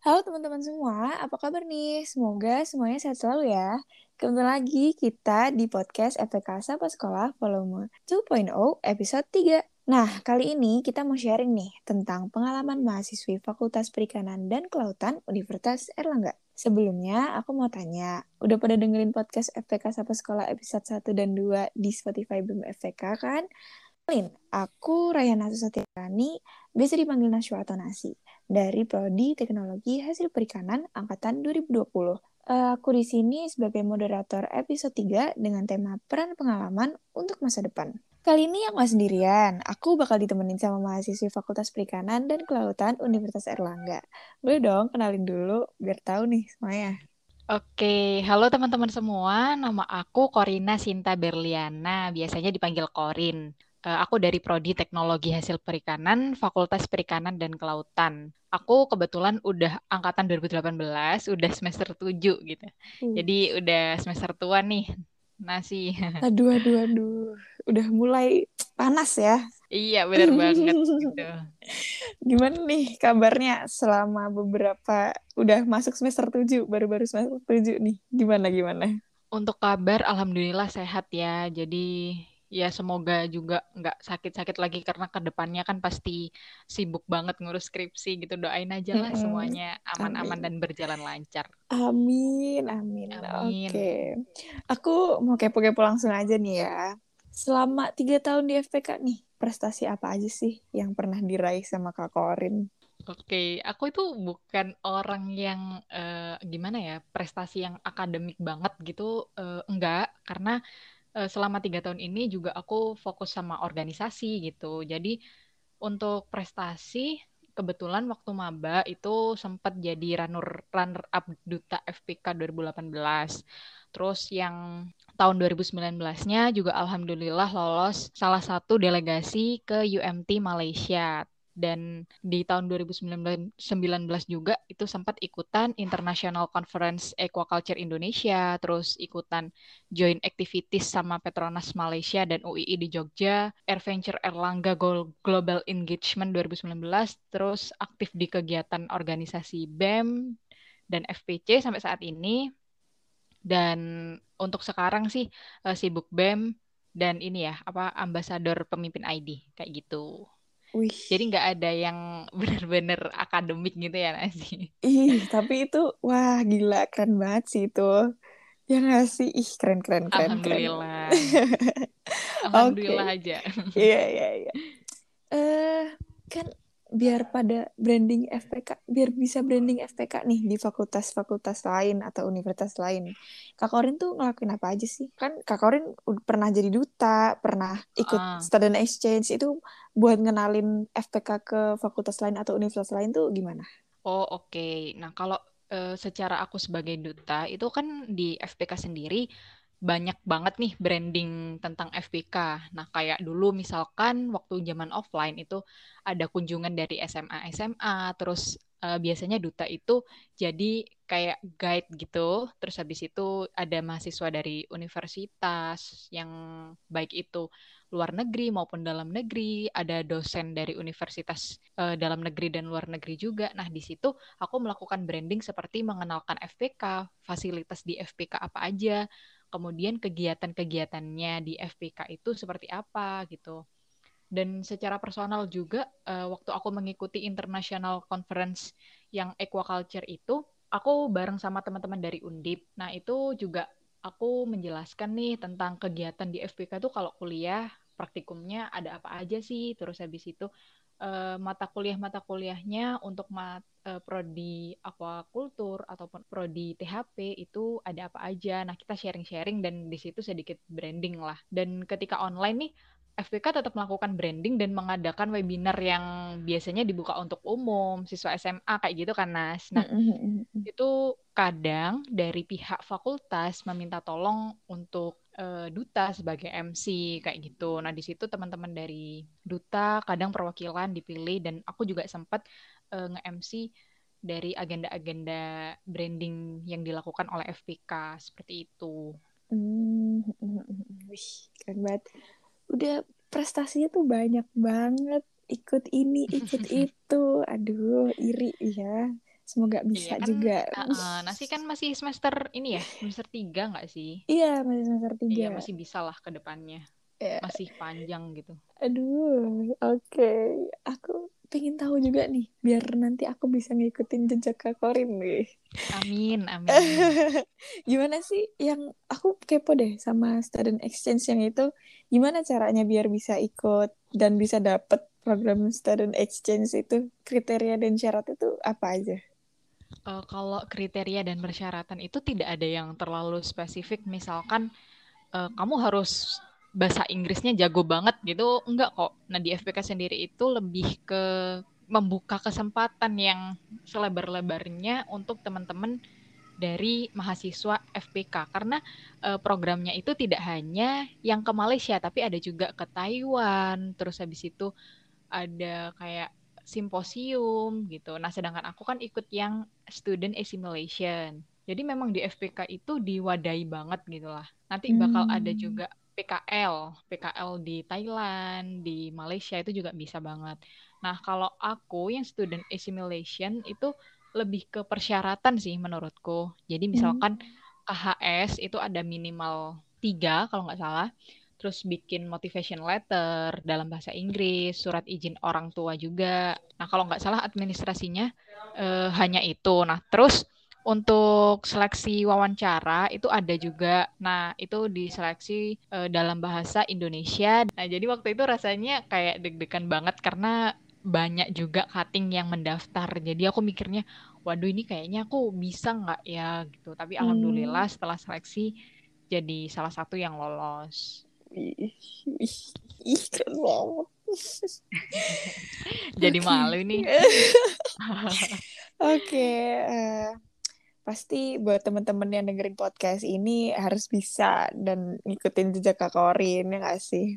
Halo teman-teman semua, apa kabar nih? Semoga semuanya sehat selalu ya. Kembali lagi kita di podcast FPK Sapa Sekolah volume 2.0 episode 3. Nah, kali ini kita mau sharing nih tentang pengalaman mahasiswi Fakultas Perikanan dan Kelautan Universitas Erlangga. Sebelumnya, aku mau tanya, udah pada dengerin podcast FPK Sapa Sekolah episode 1 dan 2 di Spotify BEM FPK kan? Lin, aku Rayana Susatirani, biasa dipanggil Nashwa atau Nasi dari Prodi Teknologi Hasil Perikanan Angkatan 2020. Uh, eh, aku di sini sebagai moderator episode 3 dengan tema peran pengalaman untuk masa depan. Kali ini aku gak sendirian, aku bakal ditemenin sama mahasiswi Fakultas Perikanan dan Kelautan Universitas Erlangga. Boleh dong kenalin dulu biar tahu nih semuanya. Oke, halo teman-teman semua. Nama aku Corina Sinta Berliana, biasanya dipanggil Korin. Uh, aku dari Prodi Teknologi Hasil Perikanan, Fakultas Perikanan dan Kelautan. Aku kebetulan udah angkatan 2018, udah semester 7 gitu. Uh. Jadi udah semester tua nih. Nasi. Aduh, aduh, aduh. Udah mulai panas ya. Iya, benar banget gitu. Gimana nih kabarnya selama beberapa udah masuk semester 7, baru-baru semester 7 nih. Gimana gimana? Untuk kabar alhamdulillah sehat ya. Jadi ya semoga juga nggak sakit-sakit lagi karena ke depannya kan pasti sibuk banget ngurus skripsi gitu. Doain aja lah semuanya aman-aman dan berjalan lancar. Amin amin, amin. oke. Okay. aku mau kepo-kepo langsung aja nih ya. Selama tiga tahun di FPK nih prestasi apa aja sih yang pernah diraih sama kak Korin? Oke, okay. aku itu bukan orang yang uh, gimana ya prestasi yang akademik banget gitu, uh, enggak, karena selama tiga tahun ini juga aku fokus sama organisasi gitu. Jadi untuk prestasi kebetulan waktu maba itu sempat jadi runner runner up duta FPK 2018. Terus yang tahun 2019-nya juga alhamdulillah lolos salah satu delegasi ke UMT Malaysia dan di tahun 2019 juga itu sempat ikutan International Conference Aquaculture Indonesia, terus ikutan joint activities sama Petronas Malaysia dan UII di Jogja, Adventure Erlangga Global Engagement 2019, terus aktif di kegiatan organisasi BEM dan FPC sampai saat ini. Dan untuk sekarang sih uh, sibuk BEM dan ini ya apa ambasador pemimpin ID kayak gitu. Wih. Jadi nggak ada yang benar-benar akademik gitu ya nasi. Ih, tapi itu wah gila keren banget sih itu. Ya nggak sih? Ih, keren keren keren. Alhamdulillah. Keren. Alhamdulillah okay. aja. Iya iya iya. Eh kan biar pada branding FPK biar bisa branding FPK nih di fakultas-fakultas lain atau universitas lain. Kak Korin tuh ngelakuin apa aja sih? Kan Kak Korin pernah jadi duta, pernah ikut uh. student exchange itu buat ngenalin FPK ke fakultas lain atau universitas lain tuh gimana? Oh, oke. Okay. Nah, kalau uh, secara aku sebagai duta itu kan di FPK sendiri banyak banget nih branding tentang FPK. Nah, kayak dulu misalkan waktu zaman offline itu ada kunjungan dari SMA SMA, terus uh, biasanya duta itu jadi kayak guide gitu. Terus habis itu ada mahasiswa dari universitas yang baik itu luar negeri maupun dalam negeri, ada dosen dari universitas uh, dalam negeri dan luar negeri juga. Nah, di situ aku melakukan branding seperti mengenalkan FPK, fasilitas di FPK apa aja, kemudian kegiatan-kegiatannya di FPK itu seperti apa gitu. Dan secara personal juga uh, waktu aku mengikuti international conference yang aquaculture itu, aku bareng sama teman-teman dari Undip. Nah, itu juga aku menjelaskan nih tentang kegiatan di FPK itu kalau kuliah praktikumnya ada apa aja sih, terus habis itu uh, mata kuliah-mata kuliahnya untuk mat, uh, prodi aquaculture ataupun prodi THP itu ada apa aja. Nah, kita sharing-sharing dan di situ sedikit branding lah. Dan ketika online nih FPK tetap melakukan branding dan mengadakan webinar yang biasanya dibuka untuk umum, siswa SMA kayak gitu kan Nas. Nah, itu kadang dari pihak fakultas meminta tolong untuk uh, duta sebagai MC kayak gitu. Nah, di situ teman-teman dari duta kadang perwakilan dipilih dan aku juga sempat uh, nge-MC dari agenda-agenda branding yang dilakukan oleh FPK seperti itu. Hmm, wih, keren banget. Udah prestasinya tuh banyak banget. Ikut ini ikut itu. Aduh iri ya Semoga bisa iya kan, juga. Uh, uh, nasi kan masih semester ini ya, semester tiga nggak sih? Iya, masih semester tiga. Iya, masih bisa lah ke depannya. Yeah. Masih panjang gitu. Aduh, oke. Okay. Aku pengen tahu juga nih, biar nanti aku bisa ngikutin jejak Kak Korin nih. Amin, amin. gimana sih yang aku kepo deh sama student exchange yang itu, gimana caranya biar bisa ikut dan bisa dapet program student exchange itu, kriteria dan syarat itu apa aja? Uh, kalau kriteria dan persyaratan itu tidak ada yang terlalu spesifik, misalkan uh, kamu harus bahasa Inggrisnya jago banget gitu enggak kok. Nah di FPK sendiri itu lebih ke membuka kesempatan yang selebar-lebarnya untuk teman-teman dari mahasiswa FPK karena uh, programnya itu tidak hanya yang ke Malaysia tapi ada juga ke Taiwan. Terus habis itu ada kayak simposium gitu. Nah, sedangkan aku kan ikut yang student assimilation. Jadi memang di FPK itu diwadahi banget gitu lah. Nanti bakal hmm. ada juga PKL, PKL di Thailand, di Malaysia itu juga bisa banget. Nah, kalau aku yang student assimilation itu lebih ke persyaratan sih menurutku. Jadi hmm. misalkan KHS itu ada minimal tiga kalau nggak salah. Terus bikin motivation letter dalam bahasa Inggris, surat izin orang tua juga. Nah kalau nggak salah administrasinya eh, hanya itu. Nah terus untuk seleksi wawancara itu ada juga. Nah, itu diseleksi uh, dalam bahasa Indonesia. Nah, jadi waktu itu rasanya kayak deg-degan banget karena banyak juga cutting yang mendaftar. Jadi aku mikirnya, waduh ini kayaknya aku bisa nggak ya gitu. Tapi hmm. alhamdulillah setelah seleksi jadi salah satu yang lolos. Ih, ih, keren banget. jadi malu nih. Oke, okay, uh, eh, pasti buat teman-teman yang dengerin podcast ini harus bisa dan ngikutin jejak Kak Korin ya gak sih?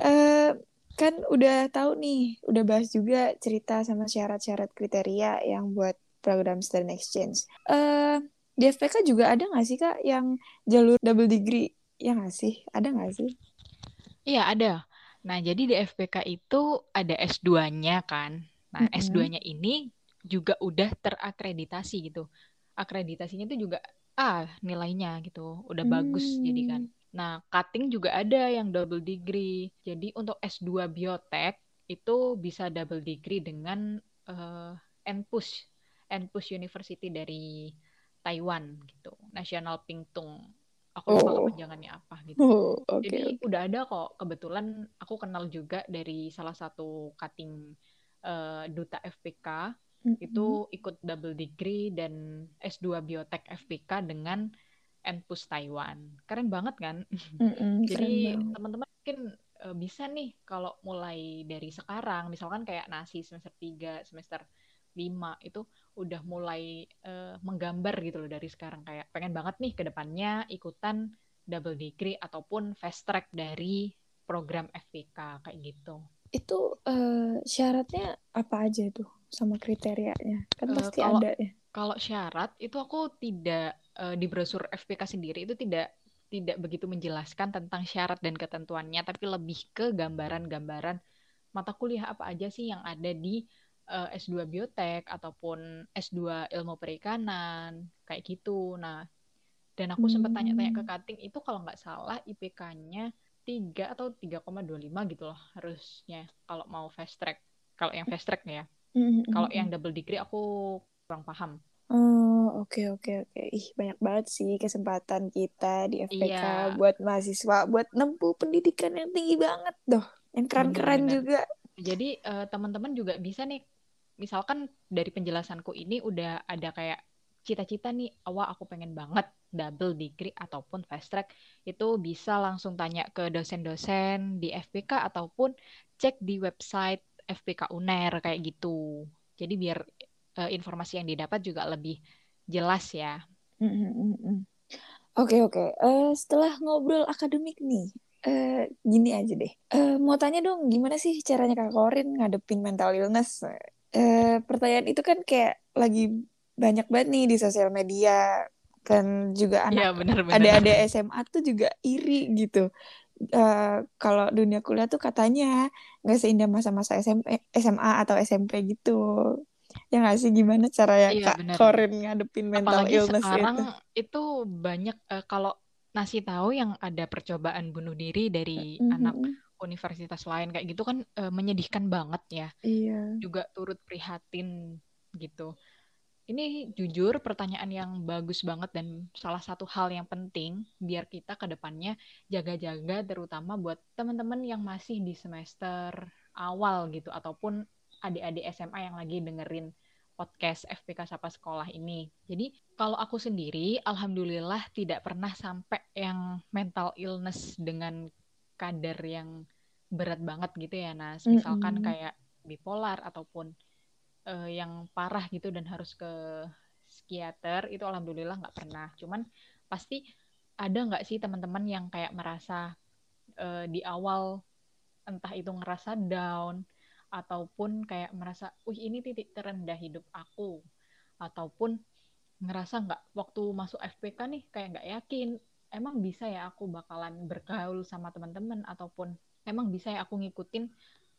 Uh, kan udah tahu nih, udah bahas juga cerita sama syarat-syarat kriteria yang buat program student exchange. Uh, di FPK juga ada gak sih Kak yang jalur double degree? Ya gak sih? Ada gak sih? Iya ada. Nah jadi di FPK itu ada S2-nya kan. Nah mm -hmm. S2-nya ini juga udah terakreditasi gitu akreditasinya itu juga ah nilainya gitu udah hmm. bagus jadi kan nah cutting juga ada yang double degree jadi untuk S2 biotek itu bisa double degree dengan uh, NPUS NPUS University dari Taiwan gitu National Pingtung aku lupa oh. kepanjangannya apa gitu oh, okay, jadi okay. udah ada kok kebetulan aku kenal juga dari salah satu cutting uh, duta FPK hmm itu ikut double degree dan S2 biotek FPK dengan NPUS Taiwan. Keren banget kan? Mm-hmm, Jadi teman-teman mungkin uh, bisa nih kalau mulai dari sekarang, misalkan kayak nasi semester 3, semester 5 itu udah mulai uh, menggambar gitu loh dari sekarang kayak pengen banget nih ke depannya ikutan double degree ataupun fast track dari program FPK kayak gitu. Itu uh, syaratnya apa aja tuh? sama kriterianya kan uh, pasti kalau, ada ya kalau syarat itu aku tidak uh, di brosur FPK sendiri itu tidak tidak begitu menjelaskan tentang syarat dan ketentuannya tapi lebih ke gambaran-gambaran mata kuliah apa aja sih yang ada di uh, eh, S2 biotek ataupun S2 ilmu perikanan kayak gitu nah dan aku hmm. sempat tanya-tanya ke cutting itu kalau nggak salah IPK-nya 3 atau 3,25 gitu loh harusnya kalau mau fast track kalau yang fast track ya Mm-hmm. Kalau yang double degree aku kurang paham. Oh, oke okay, oke okay, oke. Okay. Ih, banyak banget sih kesempatan kita di FPK iya. buat mahasiswa buat nempuh pendidikan yang tinggi banget doh. Yang keren-keren juga. Jadi uh, teman-teman juga bisa nih misalkan dari penjelasanku ini udah ada kayak cita-cita nih awal aku pengen banget double degree ataupun fast track itu bisa langsung tanya ke dosen-dosen di FPK ataupun cek di website FPK UNER kayak gitu. Jadi biar uh, informasi yang didapat juga lebih jelas ya. Oke mm -hmm. oke. Okay, okay. eh, setelah ngobrol akademik nih, uh, gini aja deh. Uh, mau tanya dong, gimana sih caranya Kak Korin ngadepin mental illness? Uh, pertanyaan itu kan kayak lagi banyak banget nih di sosial media kan juga iya, anak ya, ada ada SMA tuh juga iri gitu uh, kalau dunia kuliah tuh katanya nggak seindah masa-masa SMP SMA atau SMP gitu Ya nggak sih gimana cara ya Iya Kak benar. Korin ngadepin mental Apalagi illness sekarang itu? itu banyak eh, kalau ngasih tahu yang ada percobaan bunuh diri dari anak Mhm. Universitas lain kayak gitu kan eh, menyedihkan banget ya. Iya. Juga turut prihatin gitu. Ini jujur pertanyaan yang bagus banget dan salah satu hal yang penting biar kita ke depannya jaga-jaga terutama buat teman-teman yang masih di semester awal gitu ataupun adik-adik SMA yang lagi dengerin podcast FPK Sapa Sekolah ini. Jadi kalau aku sendiri alhamdulillah tidak pernah sampai yang mental illness dengan kadar yang berat banget gitu ya Nas. Misalkan Mm-mm. kayak bipolar ataupun eh, yang parah gitu dan harus ke psikiater itu alhamdulillah nggak pernah. Cuman pasti ada nggak sih teman-teman yang kayak merasa eh, di awal entah itu ngerasa down ataupun kayak merasa, wih ini titik terendah hidup aku ataupun ngerasa nggak waktu masuk FPK nih kayak nggak yakin emang bisa ya aku bakalan bergaul sama teman-teman ataupun emang bisa ya aku ngikutin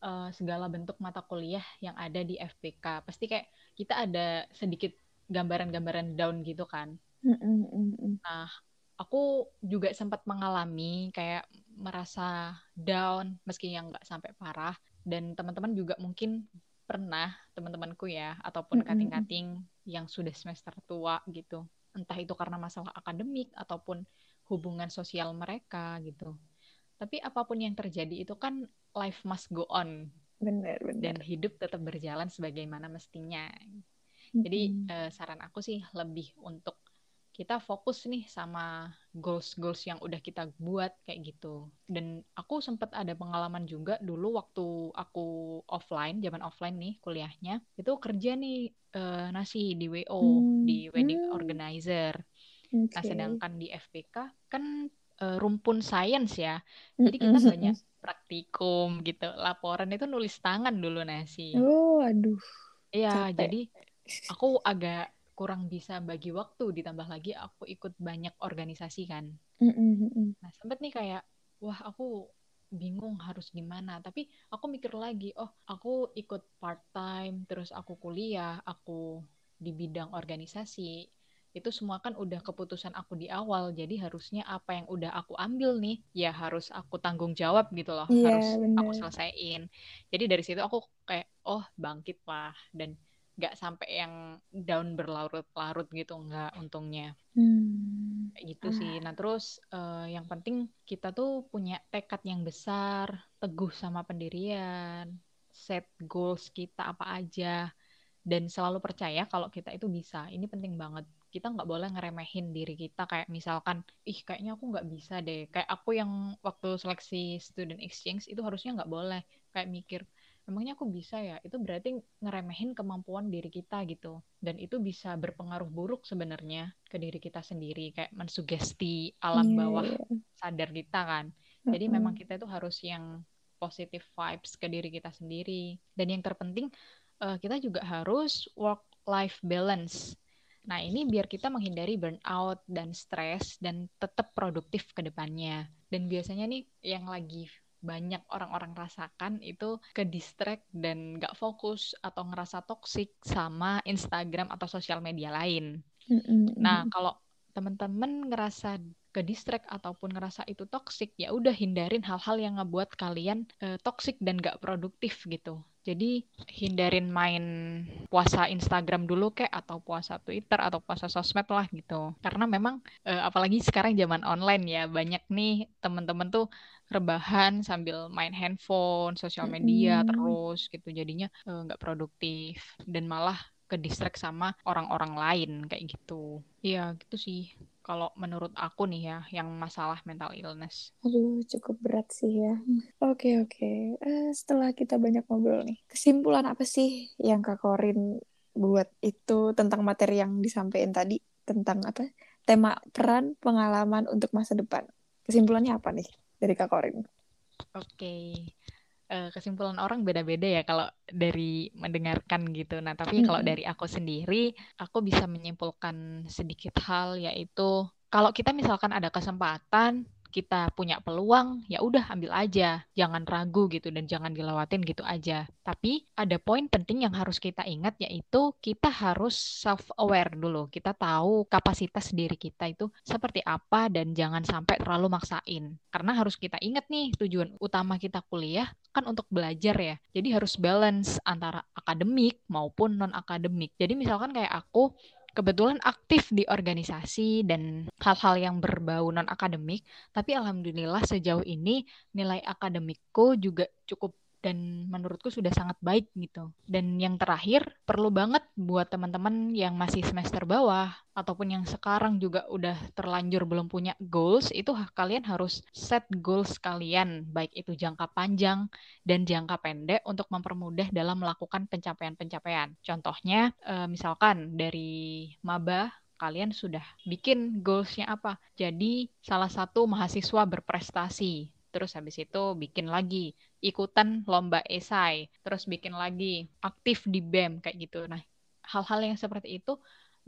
uh, segala bentuk mata kuliah yang ada di FPK pasti kayak kita ada sedikit gambaran-gambaran down gitu kan. Mm-mm. nah aku juga sempat mengalami kayak merasa down meski yang nggak sampai parah. Dan teman-teman juga mungkin pernah teman-temanku ya ataupun kating-kating yang sudah semester tua gitu. Entah itu karena masalah akademik ataupun hubungan sosial mereka gitu tapi apa pun yang terjadi itu kan life must go on Benar, dan benar. hidup tetap berjalan sebagaimana mestinya jadi Mm-mm. eh, saran aku sih lebih untuk kita fokus nih sama goals-goals yang udah kita buat kayak gitu. Dan aku sempat ada pengalaman juga dulu waktu aku offline, zaman offline nih kuliahnya, itu kerja nih eh, nasi di WO, Hmm, di wedding hmm. organizer. Nah, Oke. sedangkan di FPK kan eh, rumpun science ya. Jadi kita banyak praktikum gitu. Laporan itu nulis tangan dulu nasi. Oh, aduh, Iya, jadi aku agak kurang bisa bagi waktu ditambah lagi aku ikut banyak organisasi kan. Mm-mm. Nah, sempet nih kayak wah aku bingung harus gimana, tapi aku mikir lagi, oh, aku ikut part time, terus aku kuliah, aku di bidang organisasi. Itu semua kan udah keputusan aku di awal, jadi harusnya apa yang udah aku ambil nih, ya harus aku tanggung jawab gitu loh, Iya, harus aku benar. selesaiin. Jadi dari situ aku kayak, oh bangkit lah, dan nggak sampai yang down berlarut-larut gitu nggak untungnya Hmm. Kayak gitu sih nah terus eh, yang penting kita tuh punya tekad yang besar teguh sama pendirian set goals kita apa aja dan selalu percaya kalau kita itu bisa ini penting banget kita nggak boleh ngeremehin diri kita kayak misalkan ih kayaknya aku nggak bisa deh. Kayak aku yang waktu seleksi student exchange itu harusnya nggak boleh. Kayak mikir emangnya aku bisa ya? Itu berarti ngeremehin kemampuan diri kita gitu. Dan itu bisa berpengaruh buruk sebenarnya ke diri kita sendiri kayak mensugesti alam Iya, bawah sadar kita kan. Jadi Mm-mm. memang kita itu harus yang positive vibes ke diri kita sendiri. Dan yang terpenting eh, kita juga harus work life balance nah ini biar kita menghindari burnout dan stres dan tetap produktif ke depannya dan biasanya nih yang lagi banyak orang-orang rasakan itu ke distract dan nggak fokus atau ngerasa toksik sama Instagram atau sosial media lain. Nah, kalau teman-teman ngerasa ke distract ataupun ngerasa itu toksik, ya udah hindarin hal-hal yang ngebuat kalian eh, toksik dan nggak produktif gitu. Jadi hindarin main puasa Instagram dulu kek atau puasa Twitter atau puasa sosmed lah gitu. Karena memang eh, apalagi sekarang zaman online ya banyak nih teman-teman tuh rebahan sambil main handphone, sosial media Mm-mm. terus gitu. Jadinya eh, nggak produktif dan malah ke distract sama orang-orang lain kayak gitu. Iya, gitu sih. Kalau menurut aku nih ya, yang masalah mental illness. Aduh, cukup berat sih ya. Oke, oke. Eh, setelah kita banyak ngobrol nih, kesimpulan apa sih yang Kak Korin buat itu tentang materi yang disampaikan tadi? Tentang apa? Tema peran pengalaman untuk masa depan. Kesimpulannya apa nih dari Kak Korin? Oke. Eh, kesimpulan orang beda-beda ya kalau dari mendengarkan gitu. Nah, tapi kalau dari aku sendiri, aku bisa menyimpulkan sedikit hal yaitu kalau kita misalkan ada kesempatan, kita punya peluang, ya udah ambil aja, jangan ragu gitu dan jangan dilewatin gitu aja. Tapi ada poin penting yang harus kita ingat yaitu kita harus self aware dulu. Kita tahu kapasitas diri kita itu seperti apa dan jangan sampai terlalu maksain. Karena harus kita ingat nih tujuan utama kita kuliah kan untuk belajar ya. Jadi harus balance antara akademik maupun non akademik. Jadi misalkan kayak aku kebetulan aktif di organisasi dan hal-hal yang berbau non akademik, tapi alhamdulillah sejauh ini nilai akademikku juga cukup dan menurutku sudah sangat baik gitu. Dan yang terakhir perlu banget buat teman-teman yang masih semester bawah ataupun yang sekarang juga udah terlanjur belum punya goals itu kalian harus set goals kalian baik itu jangka panjang dan jangka pendek untuk mempermudah dalam melakukan pencapaian-pencapaian. Contohnya eh, misalkan dari maba kalian sudah bikin goalsnya apa. Jadi salah satu mahasiswa berprestasi terus habis itu bikin lagi ikutan lomba esai, terus bikin lagi aktif di BEM kayak gitu. Nah, hal-hal yang seperti itu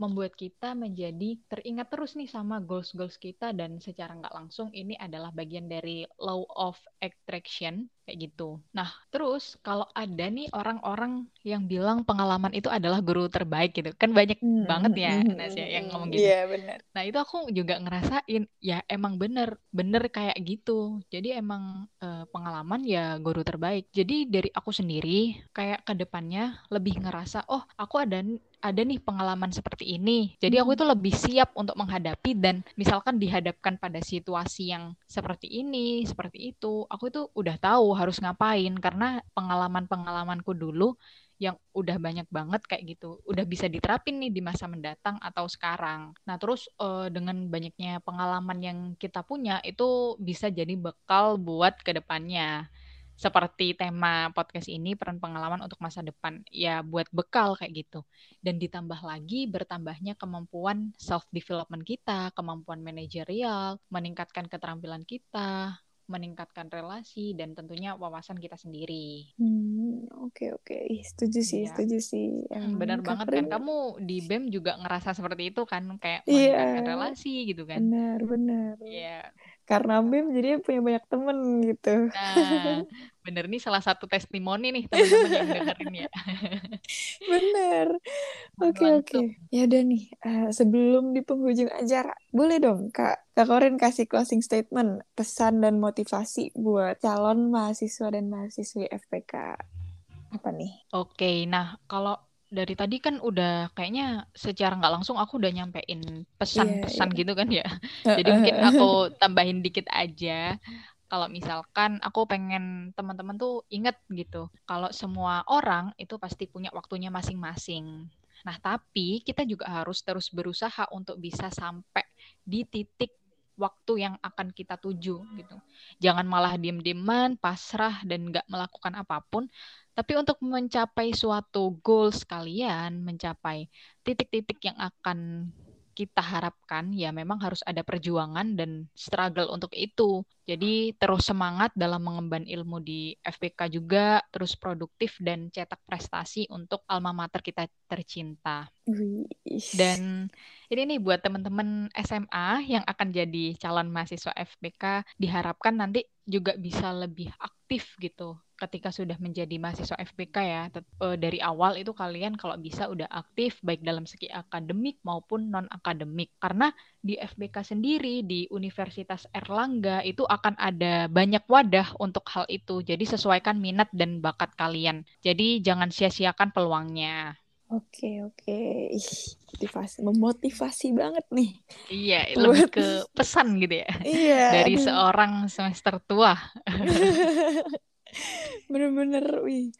membuat kita menjadi teringat terus nih sama goals-goals kita dan secara nggak langsung ini adalah bagian dari law of attraction kayak gitu. Nah, terus kalau ada nih orang-orang yang bilang pengalaman itu adalah guru terbaik gitu. Kan banyak hmm, banget ya hmm, Nasya yang ngomong gitu. Iya, benar. Nah, itu aku juga ngerasain ya emang bener, bener kayak gitu. Jadi emang eh, pengalaman ya guru terbaik. Jadi dari aku sendiri kayak ke depannya lebih ngerasa, oh, aku ada ada nih pengalaman seperti ini. Jadi aku hmm. itu lebih siap untuk menghadapi dan misalkan dihadapkan pada situasi yang seperti ini, seperti itu, aku itu udah tahu harus ngapain karena pengalaman-pengalamanku dulu yang udah banyak banget kayak gitu, udah bisa diterapin nih di masa mendatang atau sekarang. Nah, terus uh, dengan banyaknya pengalaman yang kita punya itu bisa jadi bekal buat ke depannya seperti tema podcast ini peran pengalaman untuk masa depan ya buat bekal kayak gitu dan ditambah lagi bertambahnya kemampuan self development kita kemampuan manajerial meningkatkan keterampilan kita meningkatkan relasi dan tentunya wawasan kita sendiri. Hmm, oke okay, oke, okay. setuju sih, ya. setuju sih. Hmm, benar banget kan, kamu di BEM juga ngerasa seperti itu kan, kayak iya. meningkatkan yeah. relasi gitu kan? Benar benar. Iya. Karena BEM jadi punya banyak temen gitu. Nah, bener nih salah satu testimoni nih teman-teman yang dengerin ya. bener. Oke okay, oke. Okay. Ya udah nih, uh, sebelum di penghujung acara, boleh dong Kak Kak Korin kasih closing statement, pesan dan motivasi buat calon mahasiswa dan mahasiswi FPK. Apa nih? Oke, okay, nah kalau dari tadi kan udah kayaknya secara nggak langsung aku udah nyampein pesan-pesan yeah, yeah. gitu kan ya. Jadi mungkin aku tambahin dikit aja kalau misalkan aku pengen teman-teman tuh inget gitu, kalau semua orang itu pasti punya waktunya masing-masing. Nah, tapi kita juga harus terus berusaha untuk bisa sampai di titik waktu yang akan kita tuju gitu. Jangan malah diem-dieman, pasrah dan nggak melakukan apa pun. Tapi untuk mencapai suatu goal sekalian, mencapai titik-titik yang akan kita harapkan ya memang harus ada perjuangan dan struggle untuk itu. Jadi terus semangat dalam mengemban ilmu di FPK juga, terus produktif dan cetak prestasi untuk alma mater kita tercinta. Dan ini nih buat teman-teman SMA yang akan jadi calon mahasiswa FPK diharapkan nanti juga bisa lebih aktif gitu ketika sudah menjadi mahasiswa FPK ya. Eh, dari awal itu kalian kalau bisa udah aktif baik dalam segi akademik maupun non akademik karena di FBK sendiri di Universitas Erlangga itu akan ada banyak wadah untuk hal itu jadi sesuaikan minat dan bakat kalian jadi jangan sia-siakan peluangnya Oke oke, motivasi memotivasi banget nih. Iya, lebih ke pesan gitu ya. Iya. Dari aduh. seorang semester tua. Bener-bener, wih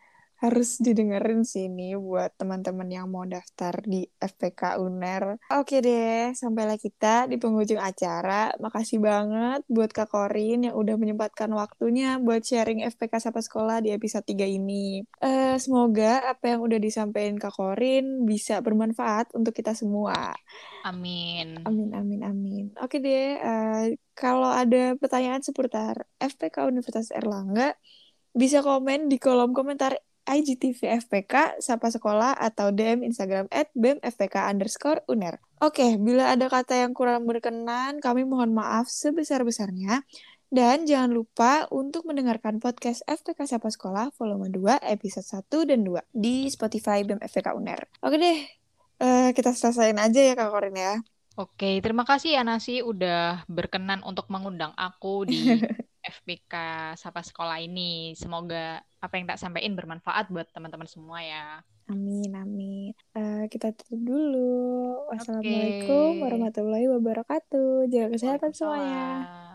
harus didengerin sih ini buat teman-teman yang mau daftar di FPK UNER. Oke deh, sampailah kita di penghujung acara. Makasih banget buat Kak Korin yang udah menyempatkan waktunya buat sharing FPK Sapa Sekolah di episode 3 ini. Uh, semoga apa yang udah disampaikan Kak Korin bisa bermanfaat untuk kita semua. Amin. Amin, amin, amin. Oke deh, uh, kalau ada pertanyaan seputar FPK Universitas Erlangga, bisa komen di kolom komentar IGTV FPK, Sapa Sekolah, atau DM Instagram at BEMFPK underscore UNER. Oke, bila ada kata yang kurang berkenan, kami mohon maaf sebesar-besarnya. Dan jangan lupa untuk mendengarkan podcast FPK Sapa Sekolah volume 2 episode 1 dan 2 di Spotify BEM FPK UNER. Oke deh, uh, kita selesaiin aja ya Kak Korin ya. Oke, terima kasih ya Nasi udah berkenan untuk mengundang aku di FPK Sapa Sekolah ini. Semoga apa yang tak sampaikan bermanfaat buat teman-teman semua ya. Amin, amin. Uh, kita tutup dulu. Wassalamualaikum warahmatullahi wabarakatuh. Jaga kesehatan semuanya.